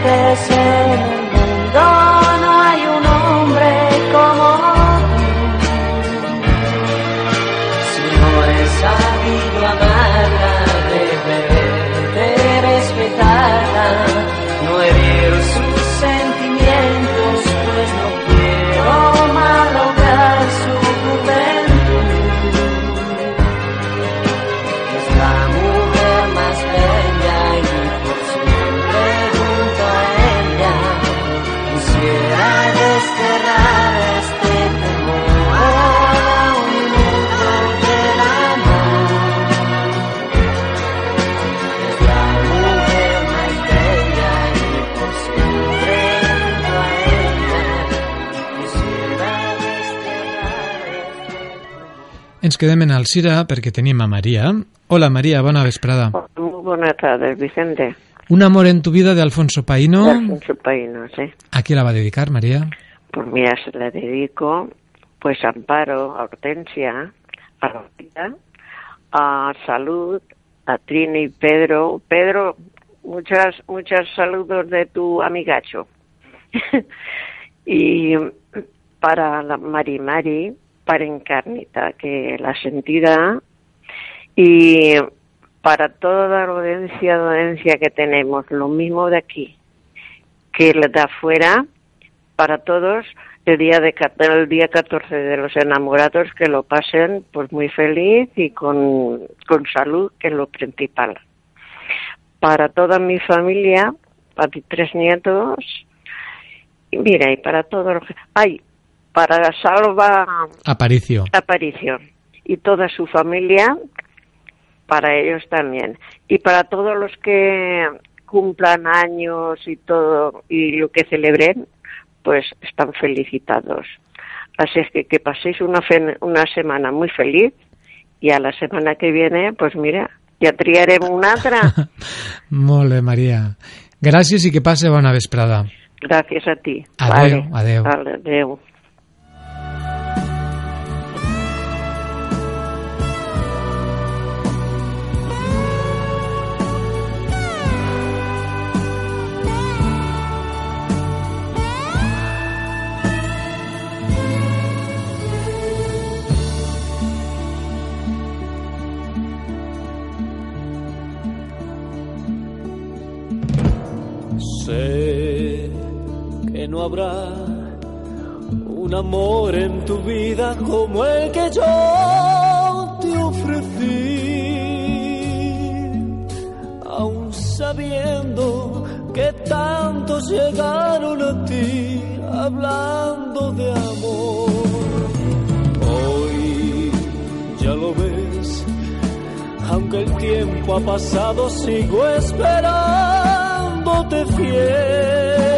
florecer. Ens quedem en Alcira perquè tenim a Maria. Hola, Maria, bona vesprada. Muy buenas tardes, Vicente. Un amor en tu vida de Alfonso Paino. Alfonso Paino, sí. ¿A quién la va a dedicar, María? Pues mira, se la dedico pues a Amparo, a Hortensia, a Rosita, a Salud, a Trini y Pedro. Pedro, muchas, muchos saludos de tu amigacho. y para la Mari Mari, para Encarnita, que la sentida y para toda la audiencia, audiencia que tenemos, lo mismo de aquí que la de afuera, para todos, el día de el día 14 de los enamorados que lo pasen pues muy feliz y con, con salud, que es lo principal. Para toda mi familia, para mis tres nietos, y mira, y para todos los... Ay, para Salva Aparicio. Aparicio y toda su familia, para ellos también. Y para todos los que cumplan años y todo, y lo que celebren, pues están felicitados. Así es que que paséis una, fe- una semana muy feliz y a la semana que viene, pues mira, ya triaremos una altra. Molt bé, Maria. Gràcies i que passe bona vesprada. Gracias a ti. Adeu. Vale, adeu. Habrá un amor en tu vida como el que yo te ofrecí, aun sabiendo que tantos llegaron a ti hablando de amor. Hoy ya lo ves, aunque el tiempo ha pasado, sigo esperándote fiel.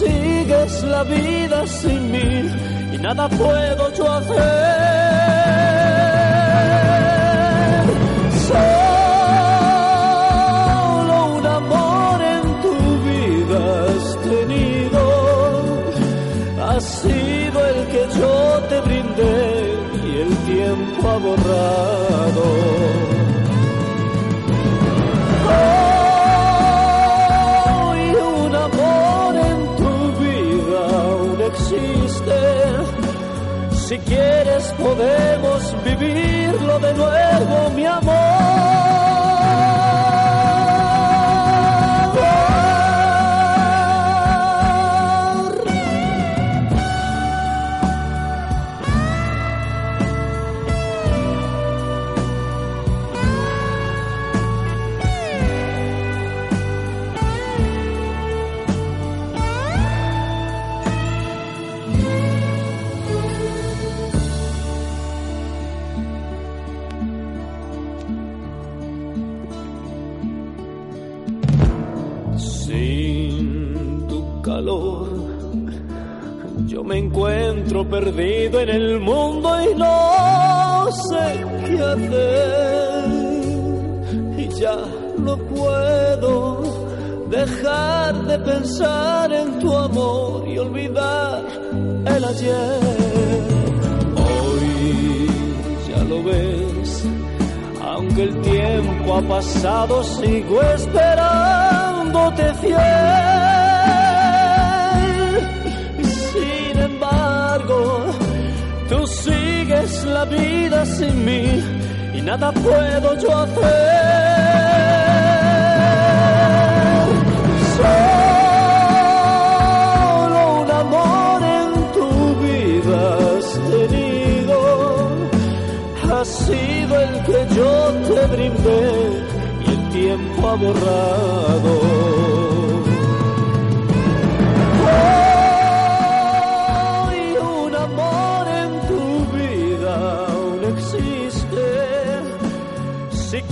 Sigues la vida sin mí y nada puedo yo hacer. Solo un amor en tu vida has tenido ha sido el que yo te brindé y el tiempo ha borrado. Si quieres podemos vivirlo de nuevo, mi amor. Perdido en el mundo y no sé qué hacer. Y ya no puedo dejar de pensar en tu amor y olvidar el ayer. Hoy ya lo ves, aunque el tiempo ha pasado, sigo esperándote fiel. La vida sin mí y nada puedo yo hacer. Solo un amor en tu vida has tenido, ha sido el que yo te brindé y el tiempo ha borrado.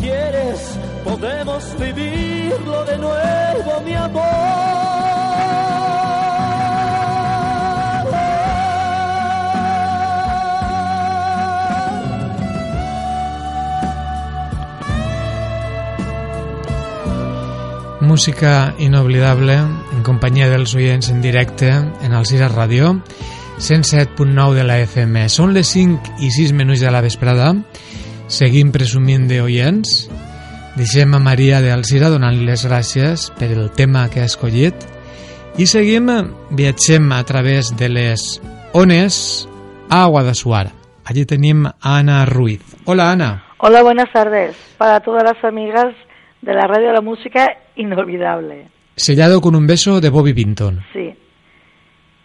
Quieres, podemos vivirlo de nuevo, mi amor. Música inoblidable en companyia dels oients en directe en el Cira Ràdio 107.9 de la FM. Són les 5 i 6 minuts de la vesprada. Seguim presumint d'oients. Deixem a Maria de Alcira donant les gràcies per el tema que ha escollit i seguim, viatgem a través de les ones a Guadassuar. Allí tenim Ana Ruiz. Hola, Ana. Hola, buenas tardes. Para todas las amigas de la radio de la música inolvidable. Sellado con un beso de Bobby Pinton. Sí.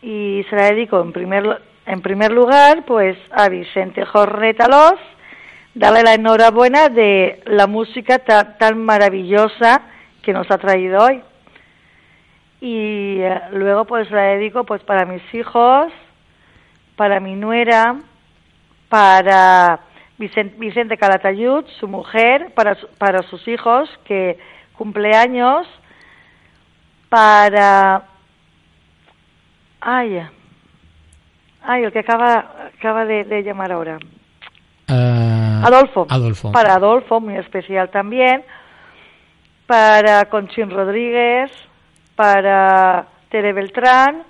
Y se la dedico en primer, en primer lugar pues a Vicente Jornetalos, darle la enhorabuena de la música ta- tan maravillosa que nos ha traído hoy. Y eh, luego pues la dedico pues para mis hijos, para mi nuera, para Vicen- Vicente Calatayud, su mujer, para, para sus hijos que cumpleaños, para... Ay, ay, el que acaba, acaba de, llamar ahora. Eh, Adolfo. Adolfo. Para Adolfo, muy especial también. Para Conchín Rodríguez, para Tere Beltrán,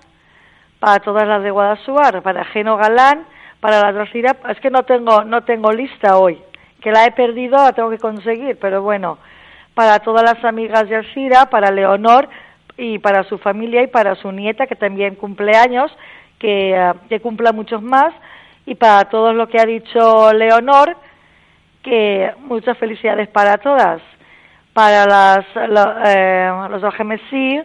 para todas las de Guadasuar, para Geno Galán, para la Drosira. Es que no tengo, no tengo lista hoy, que la he perdido, la tengo que conseguir, pero bueno, para todas las amigas de Alcira, para Leonor y para su familia y para su nieta, que también cumple años, que, eh, que cumpla muchos más, y para todo lo que ha dicho Leonor, que muchas felicidades para todas, para las, lo- eh, los Algemesí,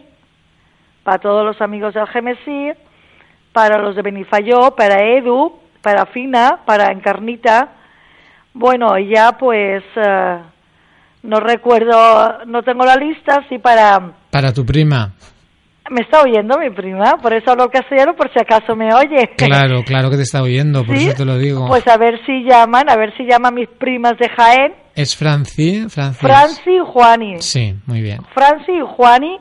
para todos los amigos de Algemesí, para los de Benifayó, para Edu, para Fina, para Encarnita. Bueno, ya pues eh, no recuerdo, no tengo la lista, sí para... Para tu prima. Me está oyendo mi prima, por eso hablo castellano, por si acaso me oye. Claro, claro que te está oyendo, por ¿Sí? eso te lo digo. Pues a ver si llaman, a ver si llaman mis primas de Jaén, ¿Es Franci? Francis. Franci y Juani. Sí, muy bien. Franci y Juani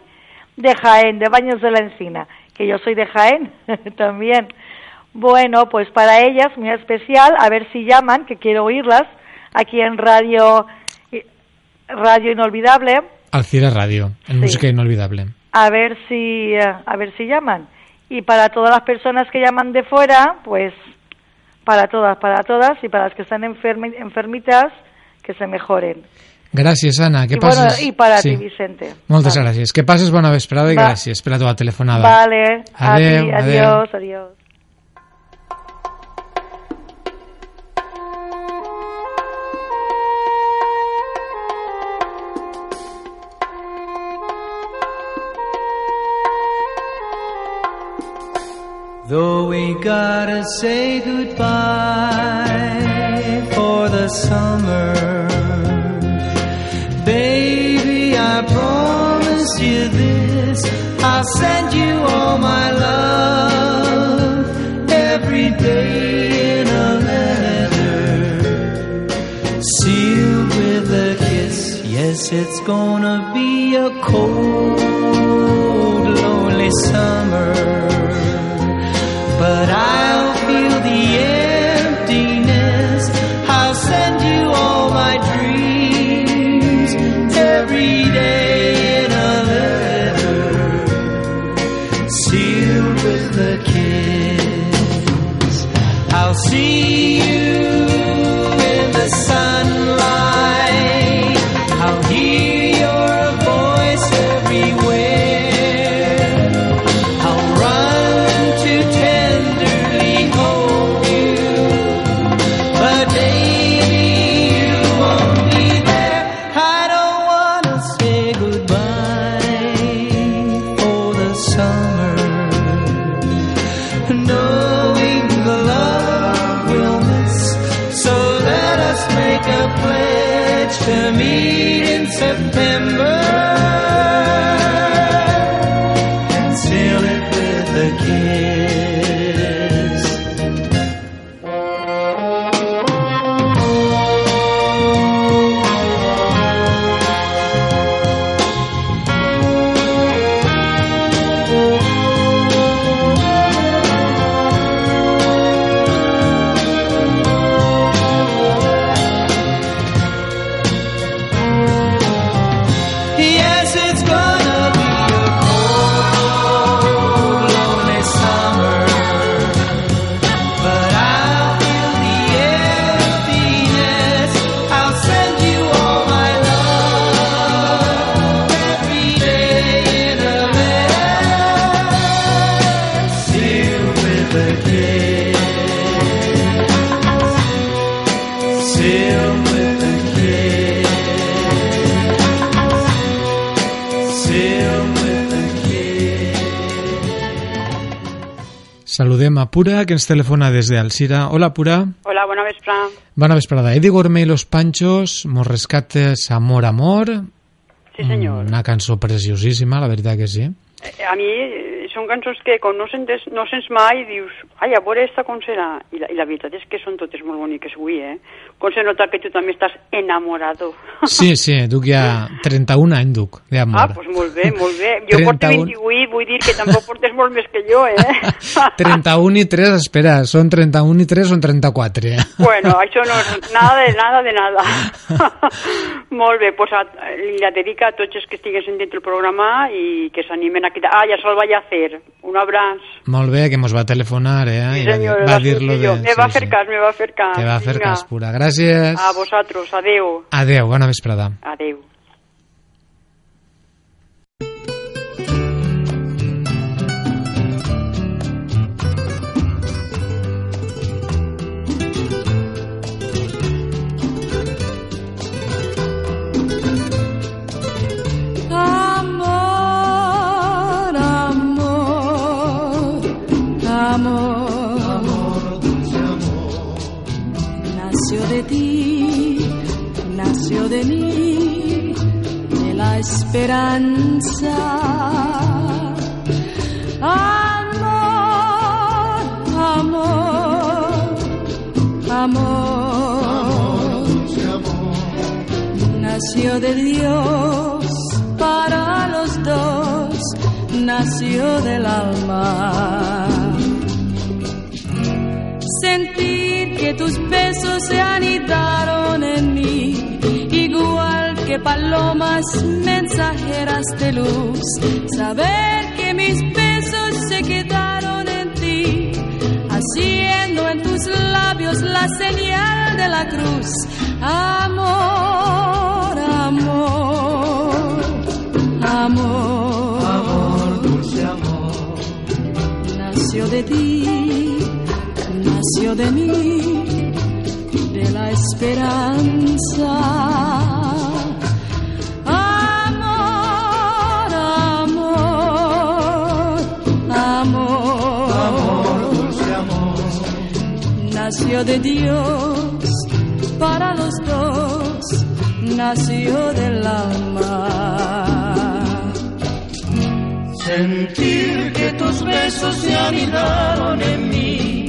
de Jaén, de Baños de la Encina, que yo soy de Jaén también. Bueno, pues para ellas, muy especial, a ver si llaman, que quiero oírlas, aquí en Radio, Radio Inolvidable, Alcira Radio, en Sí. música inolvidable. A ver si, eh, a ver si llaman. Y para todas las personas que llaman de fuera, pues para todas, para todas, y para las que están enfermi- enfermitas, que se mejoren. Gràcies, Anna. Que bueno, passes... y para sí. ti, Vicente. Moltes Vale. gràcies. Que passes bona vesprada i Va. gràcies per la teva telefonada. Vale, a ti, adiós, adiós. Gotta say goodbye for the summer, baby, I promise you this. I'll send you all my love every day in a letter, sealed with a kiss. Yes, it's gonna be a cold, lonely summer. But I Pura, que ens telefona des d'Alcira. Hola, Pura. Hola, bona vesprada. Bona vesprada. Eddie Gourmet y los Panchos, Mos rescates Amor, Amor. Sí, senyor. Una cançó preciosíssima, la veritat que sí. Eh, A mi són cançons que quan no sents, no sents mai dius, ai, a veure esta com serà? I la, I la veritat és que són totes molt boniques avui, eh? Com se nota que tu també estàs enamorado. Sí, sí, duc ja 31 anys, duc, d'amor. Ah, doncs pues molt bé, molt bé. Jo porto 31. 28, vull dir que tampoc portes molt més que jo, eh? 31 i 3, espera, són 31 i 3 són 34. eh? Bueno, això no és nada de nada de nada. molt bé, pues a, li la dedica a tots els que estiguessin dintre el programa i que s'animen a quitar. Ah, ja se'l vaig a fer. Un abraç. Molt bé, que mos va telefonar, eh? Sí, I va senyor, va dir-lo de... Me va a fer cas, me va fer cas. Que va fer Vinga. cas, Pura. Gràcies. A vosaltres, adeu. Adeu, bona vesprada. Adeu. Esperanza. Amor, amor, amor, nació de Dios para los dos, nació del alma. Sentir que tus besos se anidaron en mí, que palomas mensajeras de luz. Saber que mis besos se quedaron en ti, haciendo en tus labios la señal de la cruz. Amor, amor, amor, Amor, dulce amor. nació de ti, nació de mí, de la esperanza. Nació de Dios para los dos, nació del alma. Sentir que tus besos se anidaron en mí,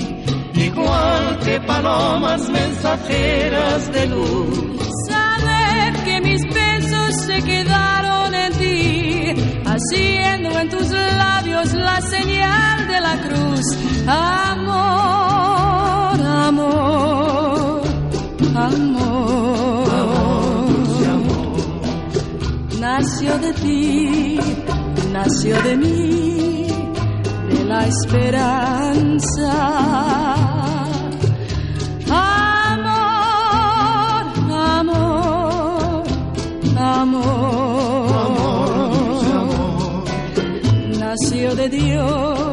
igual que palomas mensajeras de luz. Saber que mis besos se quedaron en ti, haciendo en tus labios labios la señal de la cruz. Amor, amor, amor. Nació de ti, nació de mí, de la esperanza. Amor, amor, amor. Nació de Dios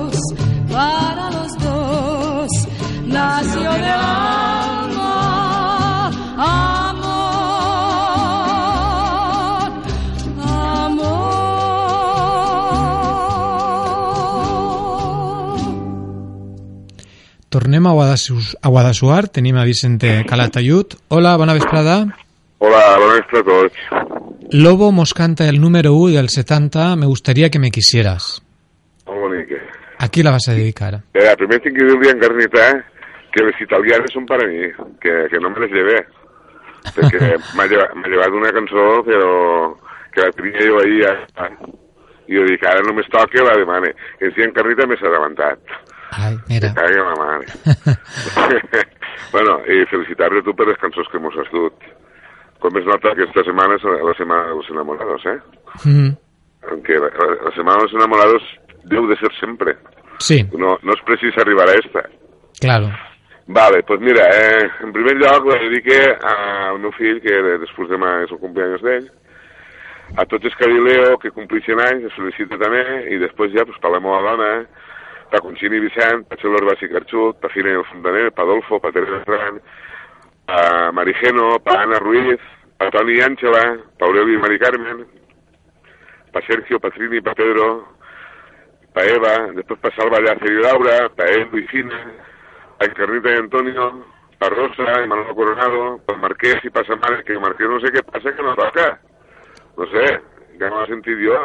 Tornem a, Guadassuar, a Guadassuar, tenim a Vicente Calatayud. Hola, bona vesprada. Hola, bona vesprada a tots. Lobo mos canta el número 1 del 70, me gustaría que me quisieras. Molt bonica. ¿A qui la vas a dedicar? Eh, primer tinc que dir-li en Carnita que les italianes són per a mi, que, que no me les llevé. Perquè m'ha llevat, m'ha llevat una cançó, però que la tenia jo ahir ja. I jo dic, ara només toca la demane. I si en Carnita m'he adelantat. Ai, mira. Que cagui la mare. bueno, i felicitar-te tu per les cançons que mos has dut. Com es nota que esta setmana és la setmana dels enamorados, eh? Mm, Aunque la, la, la setmana dels enamorados deu de ser sempre. sí, No, no és precís arribar a esta. claro. Vale, pues mira, eh, en primer lloc la dedique al meu fill, que després demà és el cumpleaños d'ell, a tots els Carileo que complixen anys, els felicito també, i després ja, pues, per la meva dona, pa Conxini Vicent, pa Xelor Basi Carxut, pa Fina el Fontaner, pa Adolfo, pa Teresa Ferran, pa Marigeno, pa Ana Ruiz, pa Toni i Àngela, pa Aureli i Mari Carmen, pa Sergio, pa Trini, pa Pedro, pa Eva, després pa Salva Llàcer i Laura, pa Edu i Fina, pa Encarnita i Antonio, pa Rosa i Manolo Coronado, pa Marquès i pa Samara, que Marquès no sé què passa que no toca. No sé, ja m'ho he sentit jo.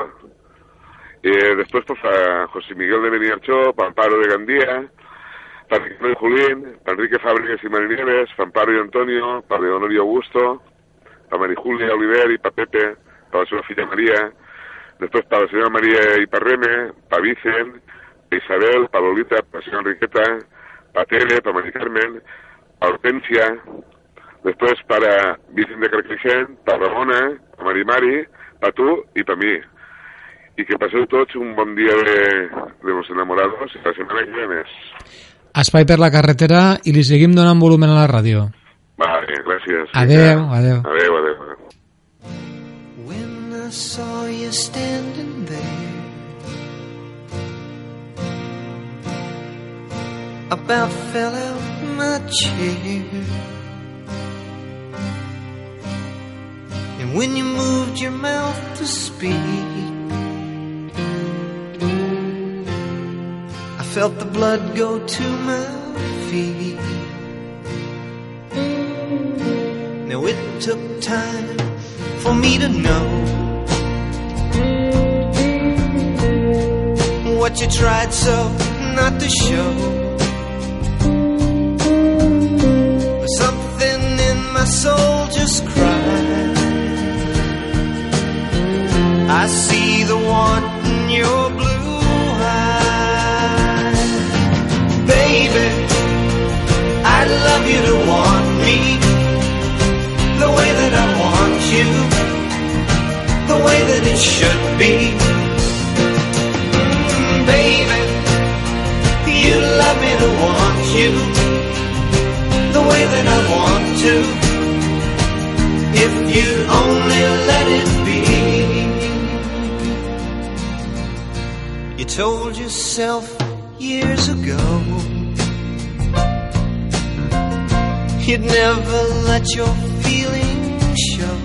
I després pues, pa José Miguel de Beniarchó, pa Amparo de Gandía, Ricardo y Julín, Enrique Fábregas y Marinieves, pa Amparo y Antonio, pa Leonor y Augusto, pa Marijulia Oliver y pa Pepe, pa la seva filla María, després pa la senyora Maria i pa Reme, pa Vicent, pa Isabel, pa Lolita, pa la senyora Enriqueta, pa Tere, pa Mari Carmen, Hortensia, després para Vicent de Carcaixent, pa Ramona, pa Mari Mari, pa tu i pa mi. I que passeu tots un bon dia de, de los enamorados i la setmana que ve més. Espai per la carretera i li seguim donant volumen a la ràdio. Vale, gràcies. Adeu, adeu. Adeu, adeu. adeu. When I saw you standing there, about fell out my chair. And when you moved your mouth to speak, I felt the blood go to my feet. Now it took time for me to know what you tried so not to show. Just cried. I see the want in your blue eyes, baby. I'd love you to want me the way that I want you, the way that it should be. Baby, you love me to want you, the way that I want to, if you'd only let it be. You told yourself years ago You'd never let your feelings show.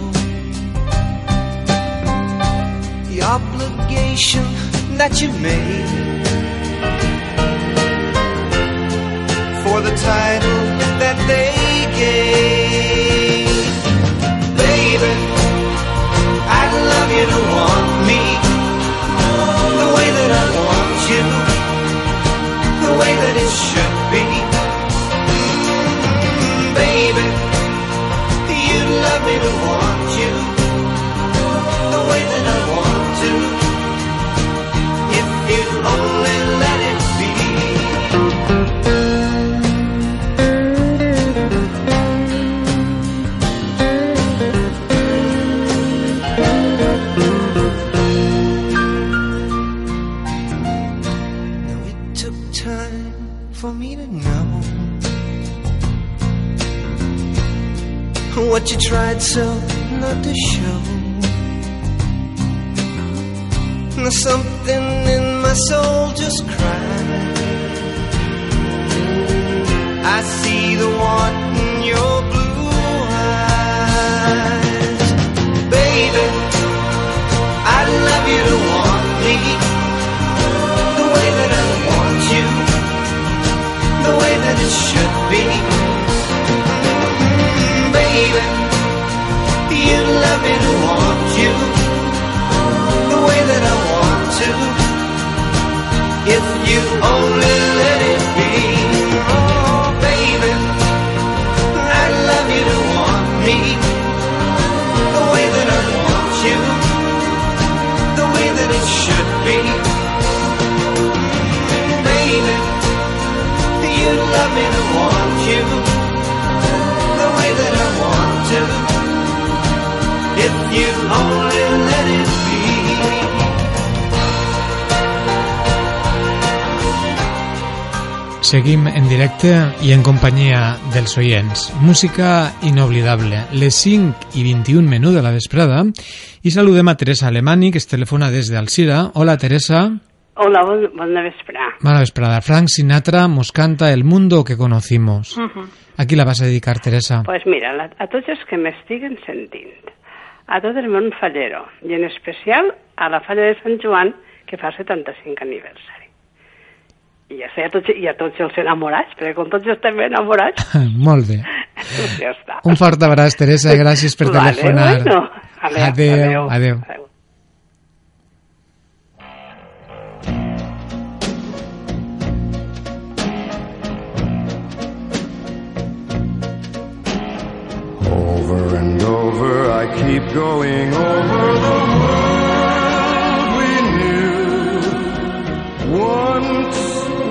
The obligation that you made for the title tried so not to show. Now something in my soul just cried. I see the want in your blue eyes. Baby, I'd love you to want me the way that I want you, the way that it should be. Baby, you'd love me to want you the way that I want to. If you only let it be. Oh, baby, I'd love you to want me the way that I want you, the way that it should be. Baby, you'd love me to want you If you only let it be. Seguim en directe i en companyia dels oients. Música inoblidable. Les 5 i 21 menú de la vesprada i saludem a Teresa Alemani, que es telefona des d'Alcira. Hola, Teresa. Hola, bon, bona vesprà. Mala vesprada. Frank Sinatra nos canta El mundo que conocimos. A qui la vas a dedicar, Teresa? pues mira, la, a tots els que m'estiguen sentint, a tot el món fallero, i en especial a la falla de Sant Joan, que fa 75 aniversari. I ja sé, a tots, i a tots els enamorats, perquè com tots estem enamorats, Molt bé. doncs ja està. Un fort abraç, Teresa, gràcies per Vale, telefonar. bueno. Adéu, adéu. adéu. adéu. Over and over, I keep going over the world we knew. Once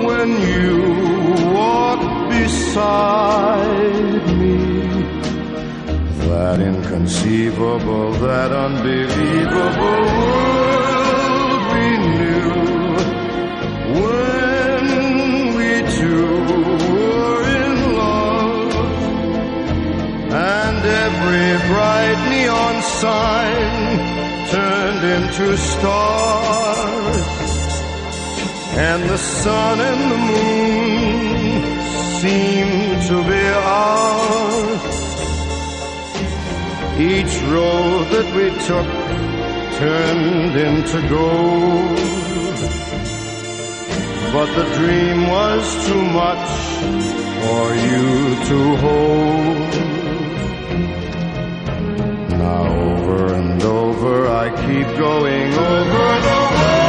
when you walked beside me, that inconceivable, that unbelievable every bright neon sign turned into stars, and the sun and the moon seemed to be ours. Each road that we took turned into gold. But the dream was too much for you to hold. Now over and over I keep going over the world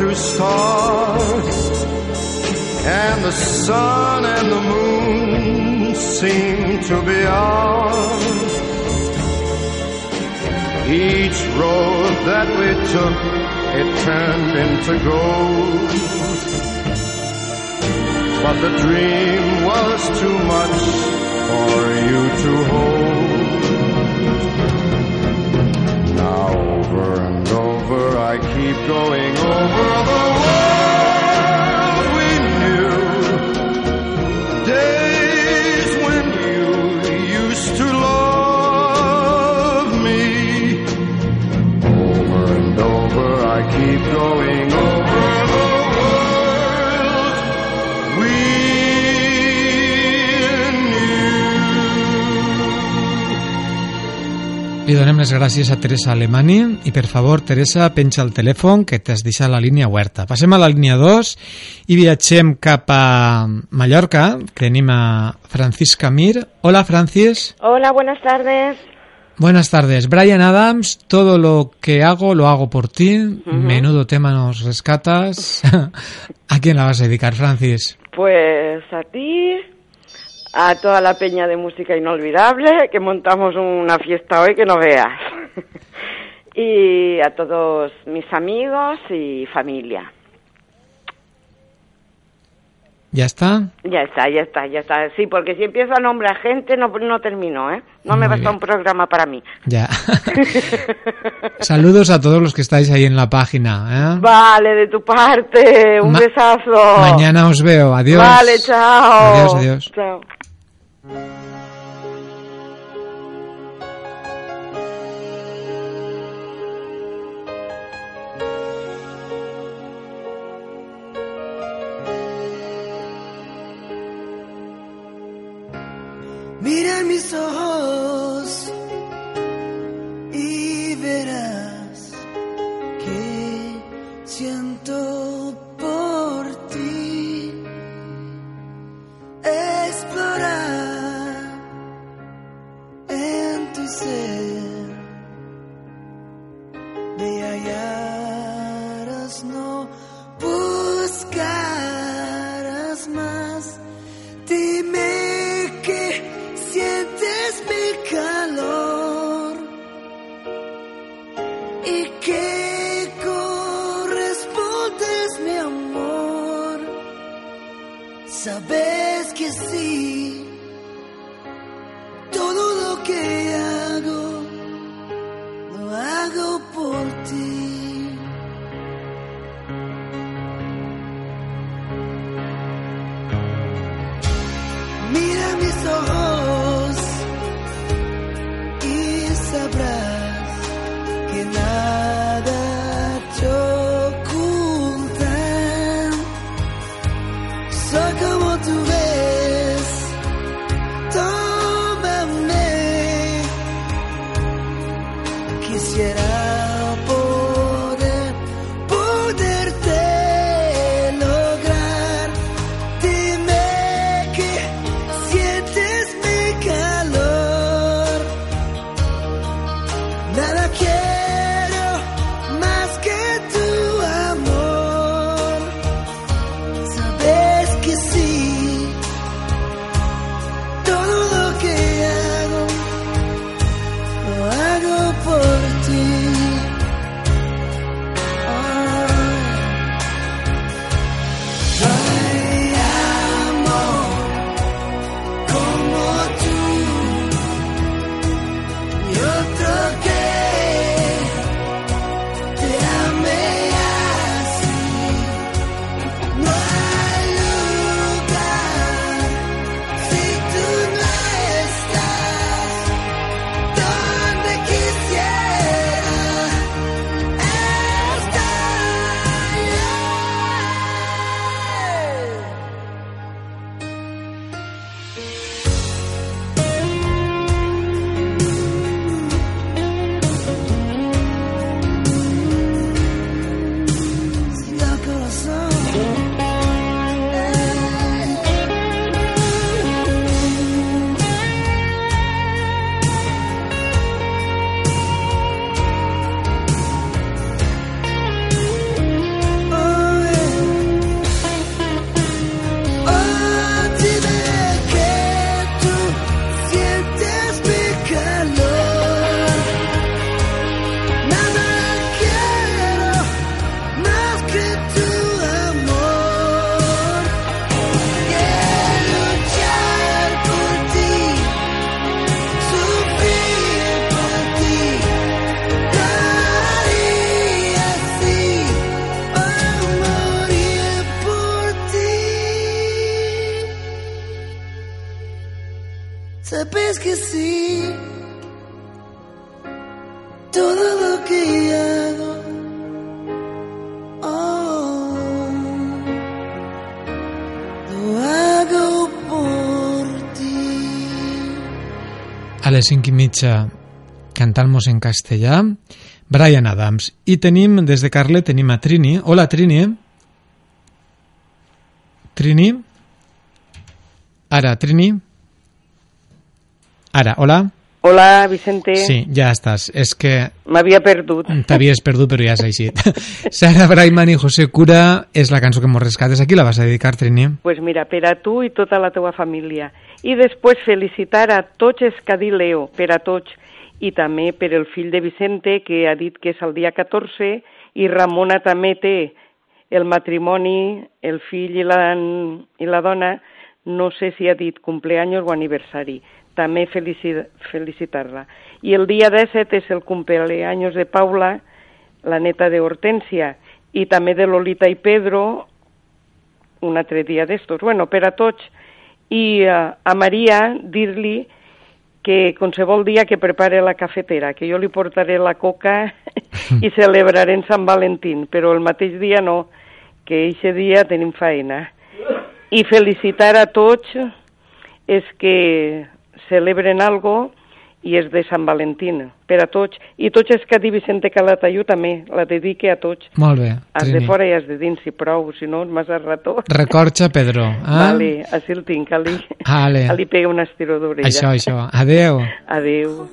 into stars, and the sun and the moon seemed to be ours. Each road that we took, it turned into gold. But the dream was too much for you to hold. Now over and over I keep going over the world we knew. Days when you used to love me. Over and over I keep going Li donem les gràcies a Teresa Alemani i per favor, Teresa, penja el telèfon que t'has deixat la línia oberta. Passem a la línia 2 i viatgem cap a Mallorca, que tenim a Francisca Mir. Hola, Francis. Hola, buenas tardes. Buenas tardes. Brian Adams, todo lo que hago lo hago por ti. Menudo tema nos rescatas. ¿A quién la vas a dedicar, Francis? Pues a ti, a toda la peña de música inolvidable, que montamos una fiesta hoy que no veas. y a todos mis amigos y familia. ¿Ya está? Ya está, ya está, ya está. Sí, porque si empiezo a nombrar gente no, no termino, ¿eh? No me basta bien. un programa para mí. Ya. Saludos a todos los que estáis ahí en la página. ¿eh? Vale, de tu parte, un Ma- besazo. Mañana os veo. Adiós. Vale, chao. Adiós, adiós. Chao. Mira mis ojos y verás que siento por ti. Explorar ser. Me hallarás, no buscarás más. Dime que sientes mi calor y que correspondes mi amor. Sabes les 5 i mitja cantant-nos en castellà Brian Adams. I tenim, des de Carle, tenim a Trini. Hola, Trini. Trini. Ara, Trini. Ara, hola. Hola, Vicente. Sí, ja estàs. És que M'havia perdut. t'havies perdut, però ja has eixit. Sara Braiman i José Cura és la cançó que mos rescates. A qui la vas a dedicar, Trini? Pues mira, per a tu i tota la teua família. I després felicitar a tots els que dit Leo, per a tots, i també per el fill de Vicente, que ha dit que és el dia 14, i Ramona també té el matrimoni, el fill i la, i la dona, no sé si ha dit cumpleaños o aniversari. També felici, felicitar-la. I el dia 17 és el cumpleaños de Paula, la neta de Hortensia, i també de Lolita i Pedro, un altre dia d'estos. Bueno, per a tots. I uh, a Maria dir-li que qualsevol dia que prepare la cafetera, que jo li portaré la coca i celebrarem Sant Valentín, però el mateix dia no, que eixe dia tenim feina. I felicitar a tots és que celebren algo i és de Sant Valentín, per a tots. I tots els que dit Vicente Calatayud també, la dedique a tots. Molt bé, Has de fora i has de dins, si prou, si no, és massa rato. Recorxa, Pedro. Ah? Vale, així el tinc, ali. Vale. Ali pega un estiró d'orella. Això, això. Adeu. Adeu.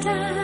time.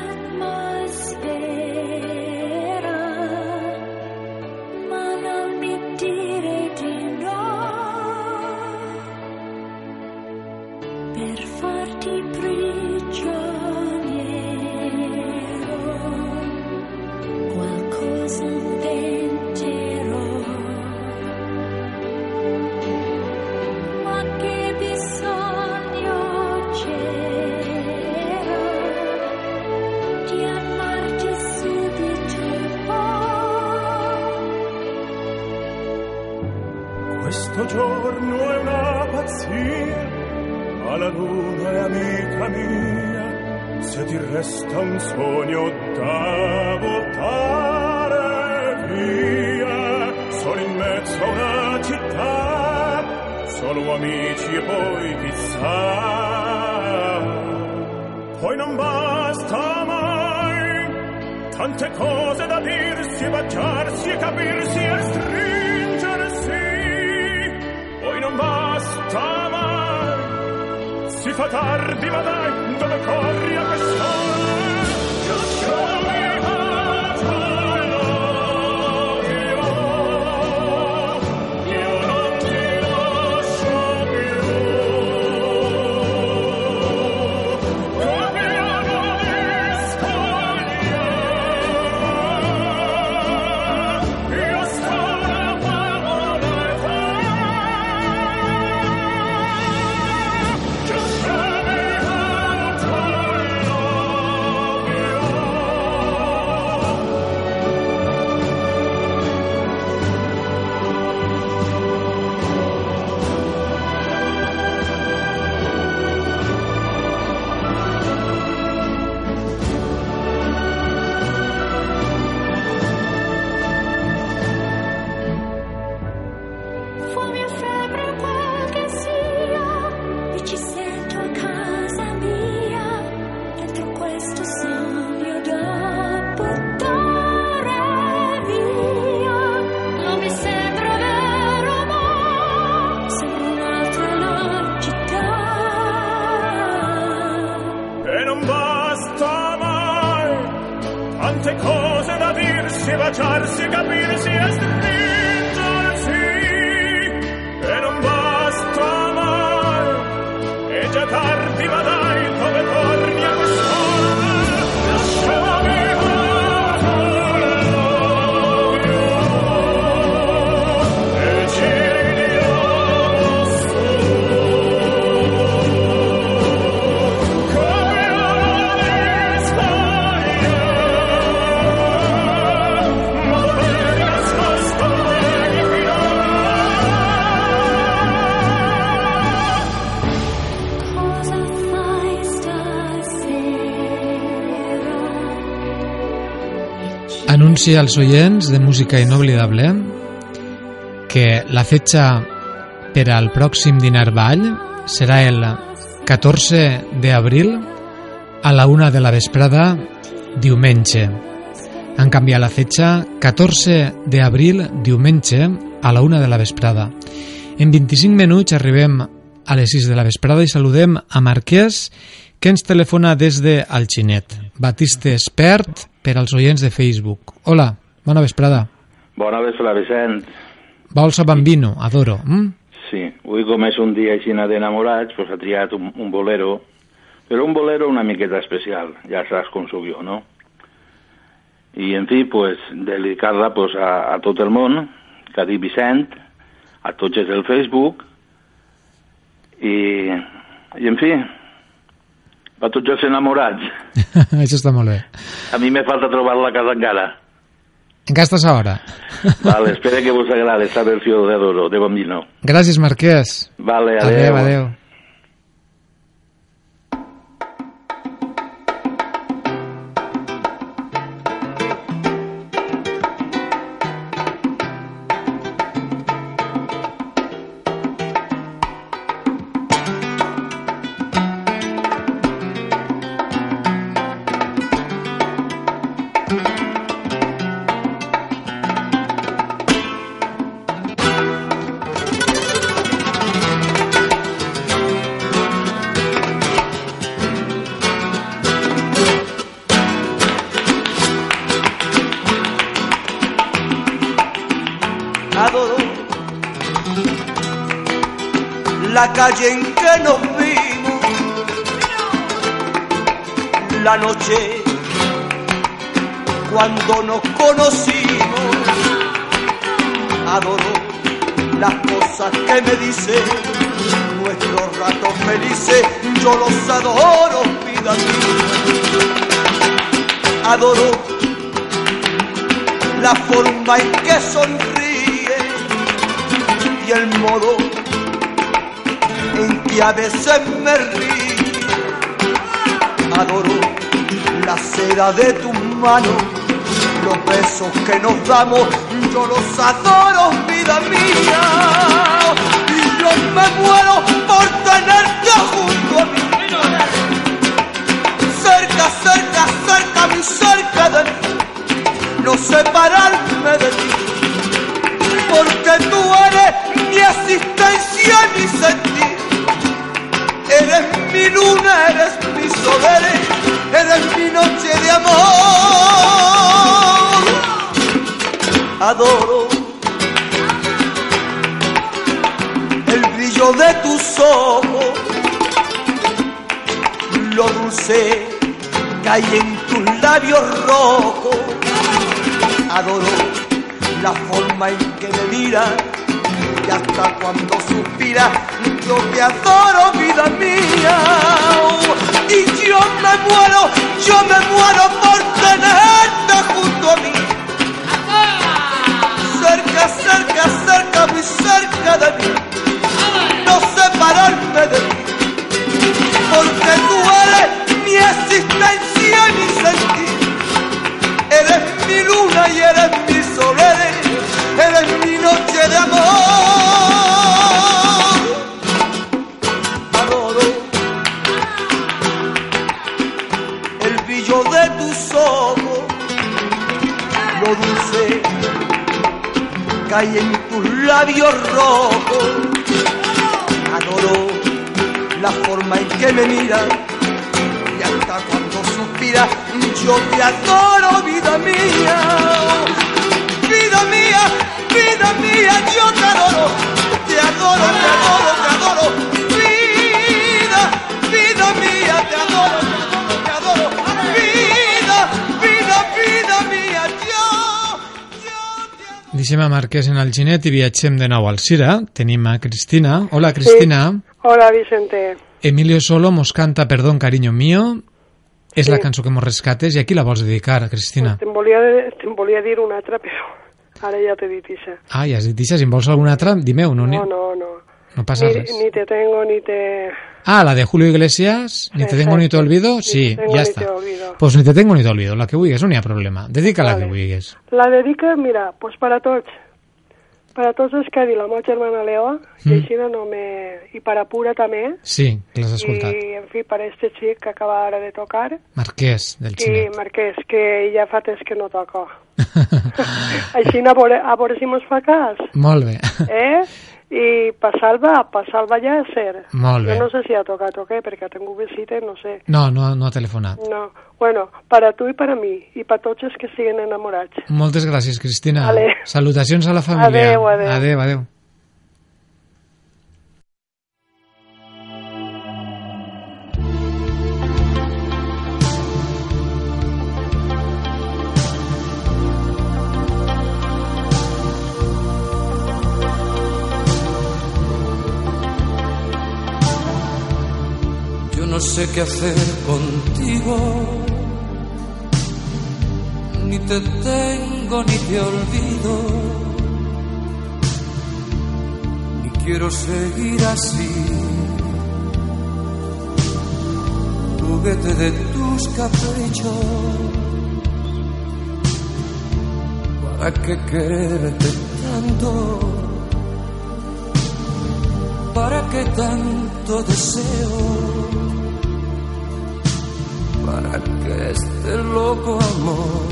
Anuncia als oients de música inoblidable que la fetxa per al pròxim dinar ball serà el 14 d'abril a la una de la vesprada diumenge. Han canviat la fetxa 14 d'abril, diumenge, a la una de la vesprada. En 25 minuts arribem a les 6 de la vesprada i saludem a Marquès, que ens telefona des de Alginet. Batiste Expert per als oients de Facebook. Hola, bona vesprada. Bona vesprada, Vicent. Balsa Bambino, adoro. Mm? Sí, avui com és un dia així d'enamorats, pues ha triat un, un bolero, però un bolero una miqueta especial, ja saps com sóc jo, no? I, en fi, pues, dedicar-la pues, a, a tot el món, que ha dit Vicent, a tots els del Facebook, i, i en fi, a tots els enamorats. Això està molt bé. A mi me falta trobar la casa encara. Encara estàs a hora. Vale, espero que vos agrade esta versió de Adoro, de Bambino. Gràcies, Marquès. Vale, adeu. Adéu, adéu. Cuando nos conocimos, adoro las cosas que me dice nuestros ratos felices, yo los adoro, vida mía, adoro la forma en que sonríe y el modo en que a veces me ríe. Adoro la seda de tus manos, besos que nos damos, yo los adoro, vida mía. Y yo me muero por tenerte junto a mí. Cerca, cerca, cerca, muy cerca de mí no separarme de ti, porque tú eres mi existencia y mi sentir. Eres mi luna, eres mi sol, eres mi noche de amor. Adoro. El brillo de tus ojos, lo dulce que hay en tus labios rojos. Adoro la forma en que me miras y hasta cuando suspiras yo te adoro vida mía. Y yo me muero yo me muero por tenerte junto a mí cerca cerca cerca muy cerca de mí. No separarme de ti. Porque tú eres mi existencia y mi sentir. Eres mi luna y eres mi sol, eres, eres mi noche de amor. Adoro el brillo de tus ojos, lo dulce que hay en tus labios rojos. Adoro la forma en que me miras y hasta cuando suspiras yo te adoro, vida mía. Vida mía, vida mía, yo te adoro. Te adoro, te adoro, te adoro. Deixem a Marquès en el Ginet i viatgem de nou al Cira. Tenim a Cristina. Hola, Cristina. Hola, Vicente. Emilio Solo mos canta Perdón, cariño mío. És Sí. la cançó que mos rescates i a qui la vols dedicar, Cristina? Te'n volia, te'n volia dir una altra, però ara ja t'he dit això. Ah, ja has dit això, si en vols alguna altra, dime-ho, no, No, no, no. no passa Ni, res. ni te tengo, ni te... Ah, la de Julio Iglesias, Ni te tengo ni te olvido, sí, te tengo ni te olvido. Pues ni te tengo ni te olvido, la que vulguis, no n'hi ha problema. Dedica la que vulguis. La dedica, mira, pues para tots. para tots els que ha dit la meva germana Leo, Mm. i així no me... i per a Pura també, Sí, que l'has escoltat. i en fi, per a este xic que acaba ara de tocar, Marquès, del xinet. Marquès, que ja fa temps que no toca. així a veure, a veure si mos fa cas, Molt bé. eh? I pa Salva, pa Salva ja és ser. Molt bé. Jo no sé si ha tocat o què, perquè ha tingut visita, no sé. No, no, no ha telefonat. No. Bueno, para tu i para mi, i per tots els que siguen enamorats. Moltes gràcies, Cristina. Vale. Salutacions a la família. Adéu, adéu. Adéu, adéu. No sé qué hacer contigo, ni te tengo ni te olvido, ni quiero seguir así, juguete de tus caprichos. ¿Para qué quererte tanto? ¿Para qué tanto deseo? ¿Para qué este loco amor?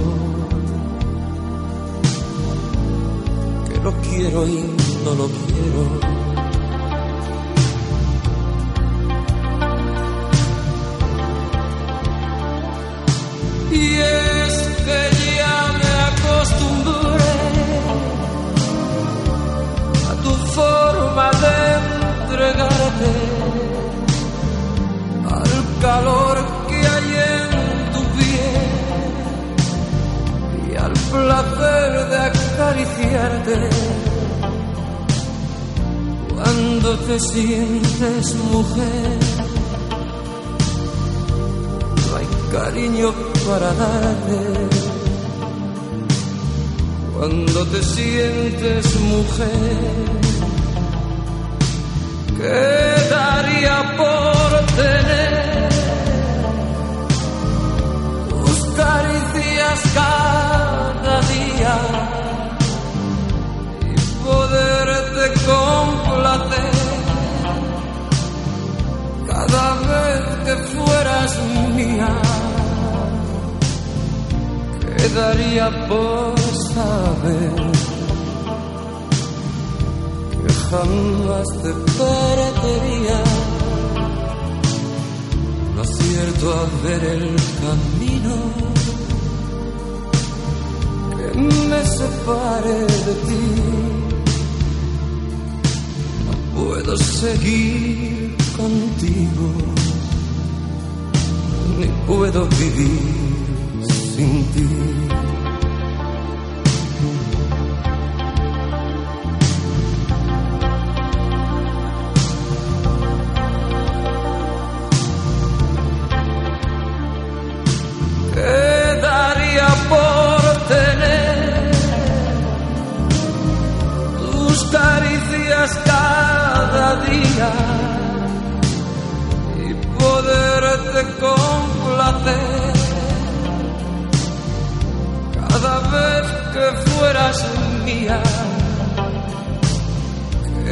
Que lo quiero y no lo quiero. Y es que ya me acostumbré a tu forma de entregarte al calor placer de acariciarte cuando te sientes mujer. No hay cariño para darte cuando te sientes mujer. Quedaría por tener caricias cada día y poderte complacer cada vez que fueras mía. Quedaría por saber que jamás te perdería. No acierto a ver el camino me separe de ti. No puedo seguir contigo, ni puedo vivir sin ti.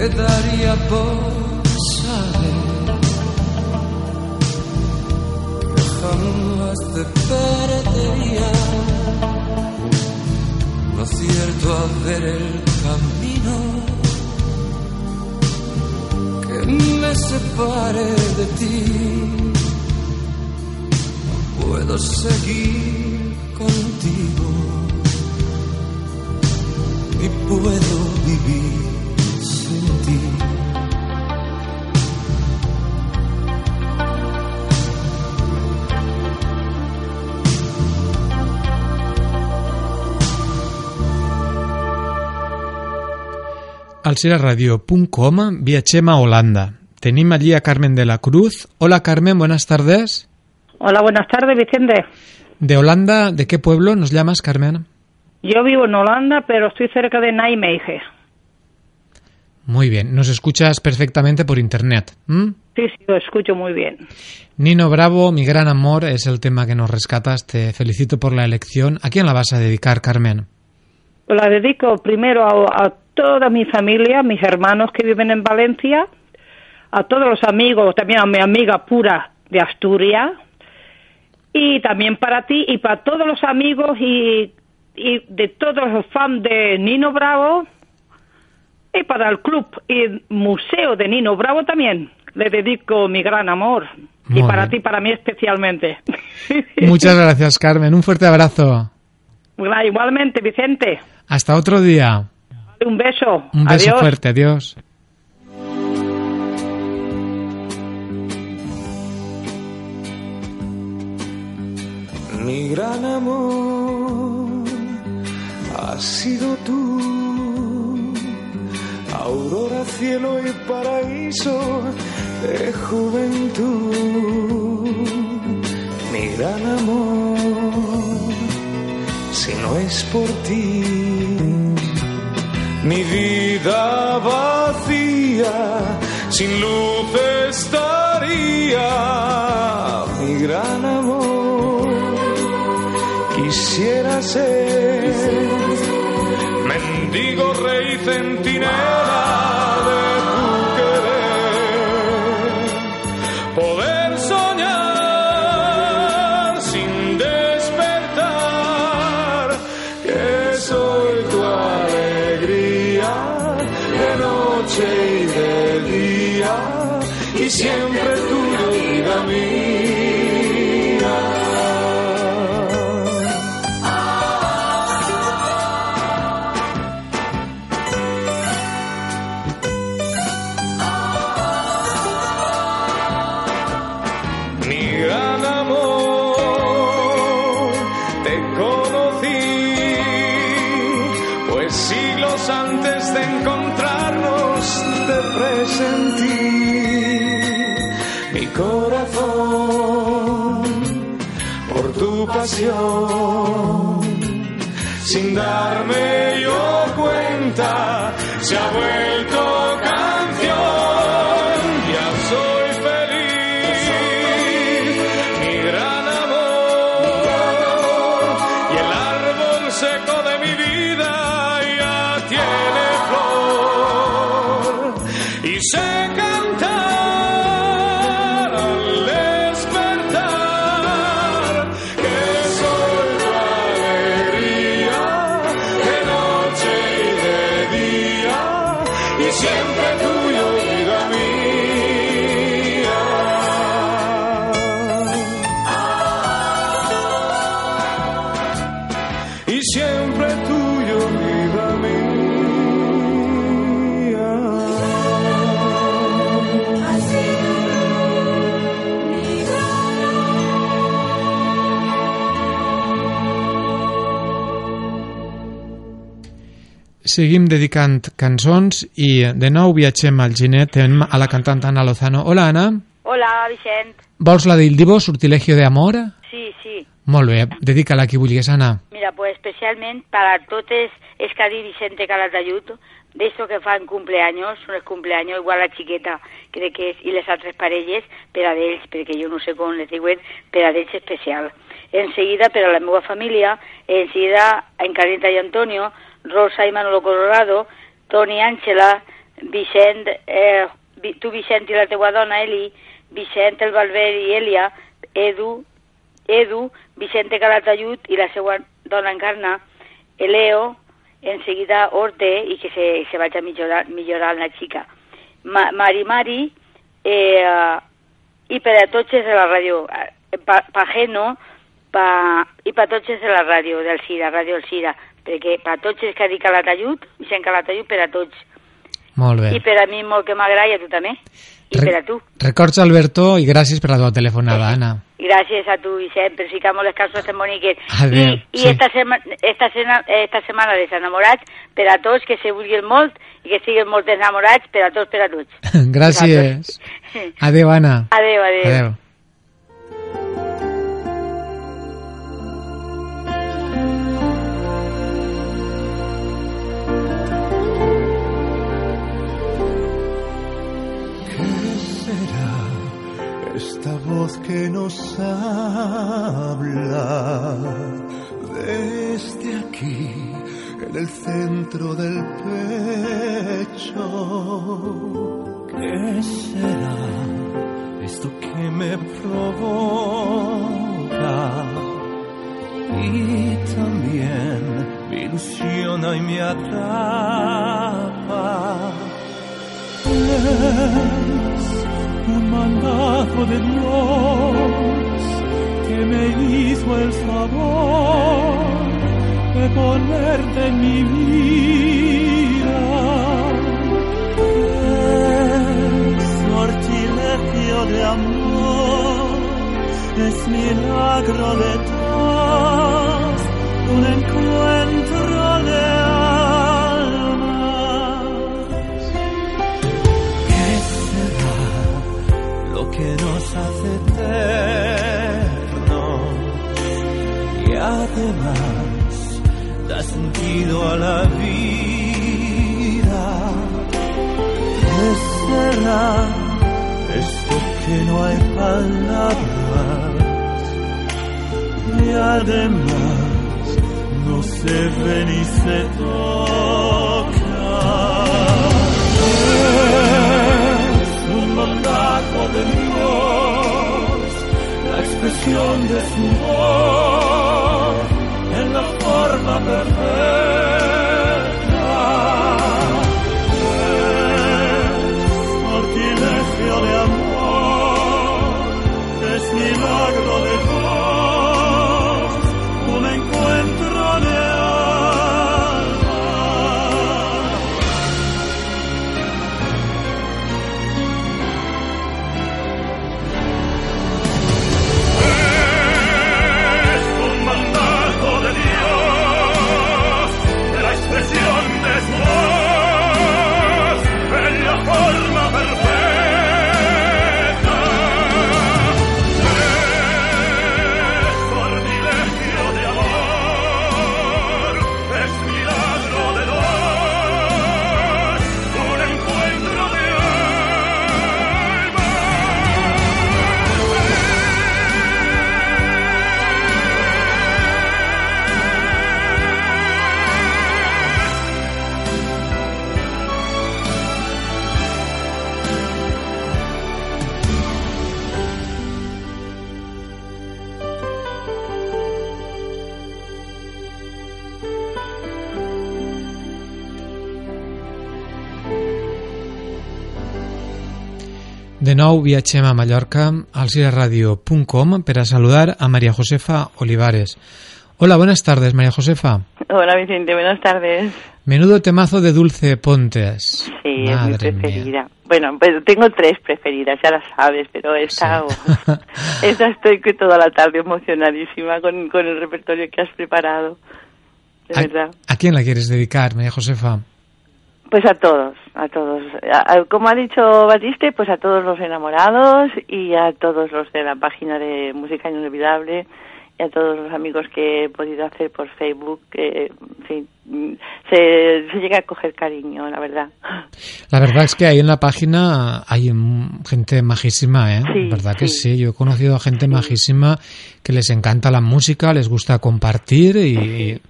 Quedaría por saber que jamás te perdería. No acierto a ver el camino que me separe de ti. No puedo seguir contigo ni puedo vivir Al seraradio.com viatgem a Holanda. Tenim allí a Carmen de la Cruz. Hola Carmen, buenas tardes. Hola, buenas tardes, Vicente. De Holanda, ¿de qué pueblo nos llamas, Carmen? Yo vivo en Holanda, pero estoy cerca de Nijmegen. Muy bien, nos escuchas perfectamente por internet. Sí, sí, lo escucho muy bien. Nino Bravo, mi gran amor, es el tema que nos rescatas. Te felicito por la elección. ¿A quién la vas a dedicar, Carmen? la dedico primero a, a toda mi familia, mis hermanos que viven en Valencia, a todos los amigos, también a mi amiga pura de Asturias, y también para ti y para todos los amigos y, y de todos los fans de Nino Bravo, y para el club y museo de Nino Bravo también. Le dedico mi gran amor. y para bien. ti, para mí especialmente. Muchas gracias, Carmen. Un fuerte abrazo. Igualmente, Vicente. Hasta otro día. Un beso. Un beso Adiós. fuerte. Adiós. Mi gran amor ha sido tú, aurora, cielo y paraíso de juventud. Mi gran amor, si no es por ti, mi vida vacía, sin luz estaría. Mi gran amor, quisiera ser mendigo rey centinela pasión, Seguim dedicant cançons i de nou viatgem al Ginet a la cantant Ana Lozano. Hola, Ana. Hola, Vicent. Vols la del divo, Sortilegio de Amor? Sí, sí. Molt bé, dedica-la a qui vulguis, Ana. Mira, pues especialment para totes es que ha dit Vicente Calatayud, de eso que fan cumpleaños, son el cumpleaños, igual la xiqueta, crec que és, i les altres parelles, per a d'ells, perquè jo no sé com les diuen, per a d'ells especial. En seguida, per a la meva família, en seguida, en Carita i Antonio, Rosa i Manolo Colorado, Toni Àngela, Vicent, eh, tu Vicent i la teua dona Eli, Vicent el Valver i Elia, Edu, Edu, Vicente Calatayud i la seva dona Encarna, Eleo, enseguida Orte i que se, se vagi millorar, millorant la xica. Ma, Mari Mari eh, i per a tots els de la ràdio, eh, pa, pa Geno pa, i per a tots els de la ràdio del Cira, Ràdio del Cira, perquè per a tots els que ha dit Calatayud, Vicent Calatayud per a tots. Molt bé. I per a mi molt que m'agrada i a tu també. I Re- per a tu. Records, Alberto, i gràcies per la teva telefonada, Ana. Gràcies a tu, Vicent, per ficar-me les causes tan boniques. Adéu, I, i sí. esta, sema, esta, sena, esta setmana dels enamorats, per a tots que se vulguin molt i que siguin molt enamorats, per a tots, per a tots. gràcies. Adéu, Ana. Adéu, adéu. Adéu. Nos habla desde aquí en el centro del pecho. ¿Qué será esto que me provoca? Y también me ilusiona y me atrapa. Mandato de Dios que me hizo el favor de ponerte en mi vida. Es sortilegio de amor, es milagro de Dios, un encuentro Y además da sentido a la vida. ¿Qué será esto que no hay palabras? Y además no se ve ni se toca. Es un mandato de Dios, la expresión de su voz Nou viatgem a Mallorca al ciraradio.com per a saludar a María Josefa Olivares. Hola, buenas tardes, María Josefa. Hola Vicente, buenas tardes. Menudo temazo de Dulce Pontes. Sí, es mi Madre mía. preferida. Bueno, pues tengo tres preferidas, ya las sabes, pero esta, esta estoy que toda la tarde emocionadísima con, con el repertorio que has preparado. De verdad. ¿A quién la quieres dedicar, María Josefa? Pues a todos, a todos. A- a- como ha dicho Batiste, pues a todos los enamorados y a todos los de la página de Música Inolvidable y a todos los amigos que he podido hacer por Facebook, se, se llega a coger cariño, la verdad. La verdad es que ahí en la página hay gente majísima, ¿eh? Sí, ¿Verdad que sí. sí? Yo he conocido a gente majísima que les encanta la música, les gusta compartir y,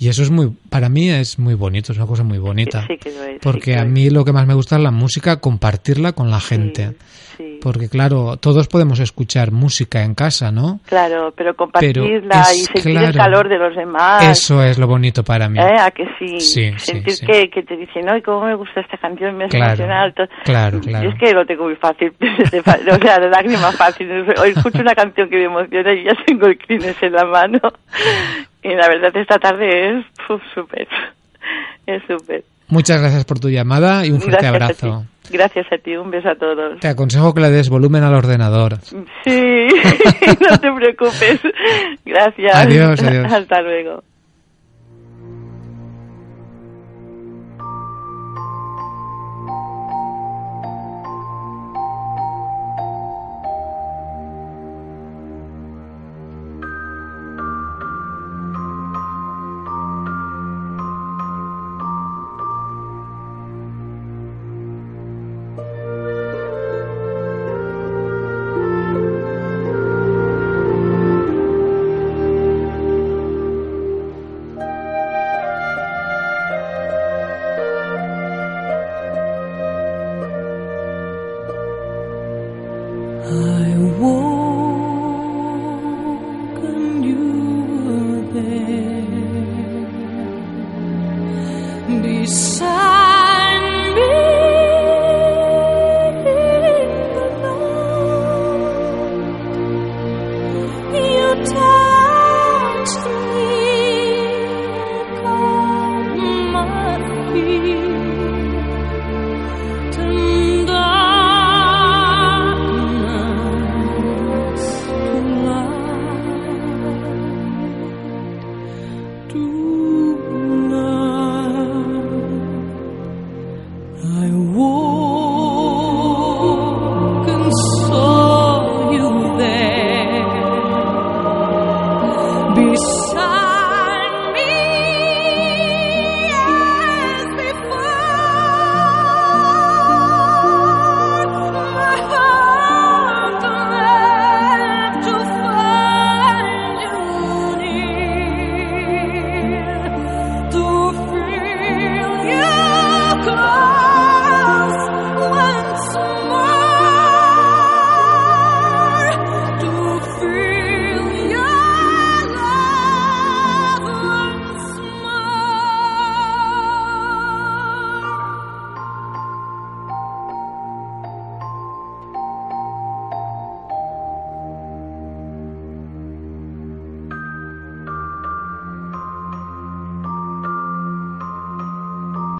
y eso es muy, para mí es muy bonito, es una cosa muy bonita. Sí que lo es, sí Porque que a mí lo que más me gusta es la música, compartirla con la gente. Porque claro, todos podemos escuchar música en casa, ¿no? Claro, pero compartirla es y sentir claro. el calor de los demás. Eso es lo bonito para mí. ¿Eh? ¿A que sí? Sí, sí, Sentir sí. Que, que te dicen, no, cómo me gusta esta canción, me Claro, emocionar. to- claro, claro. Yo es que lo tengo muy fácil, o sea, de lágrima fácil. O escucho una canción que me emociona y ya tengo el Kleenex en la mano. Y la verdad, esta tarde es súper. Es súper. Muchas gracias por tu llamada y un fuerte Gracias a abrazo. ti. Gracias a ti, un beso a todos. Te aconsejo que le des volumen al ordenador. Sí, no te preocupes. Gracias. Adiós, adiós. Hasta luego.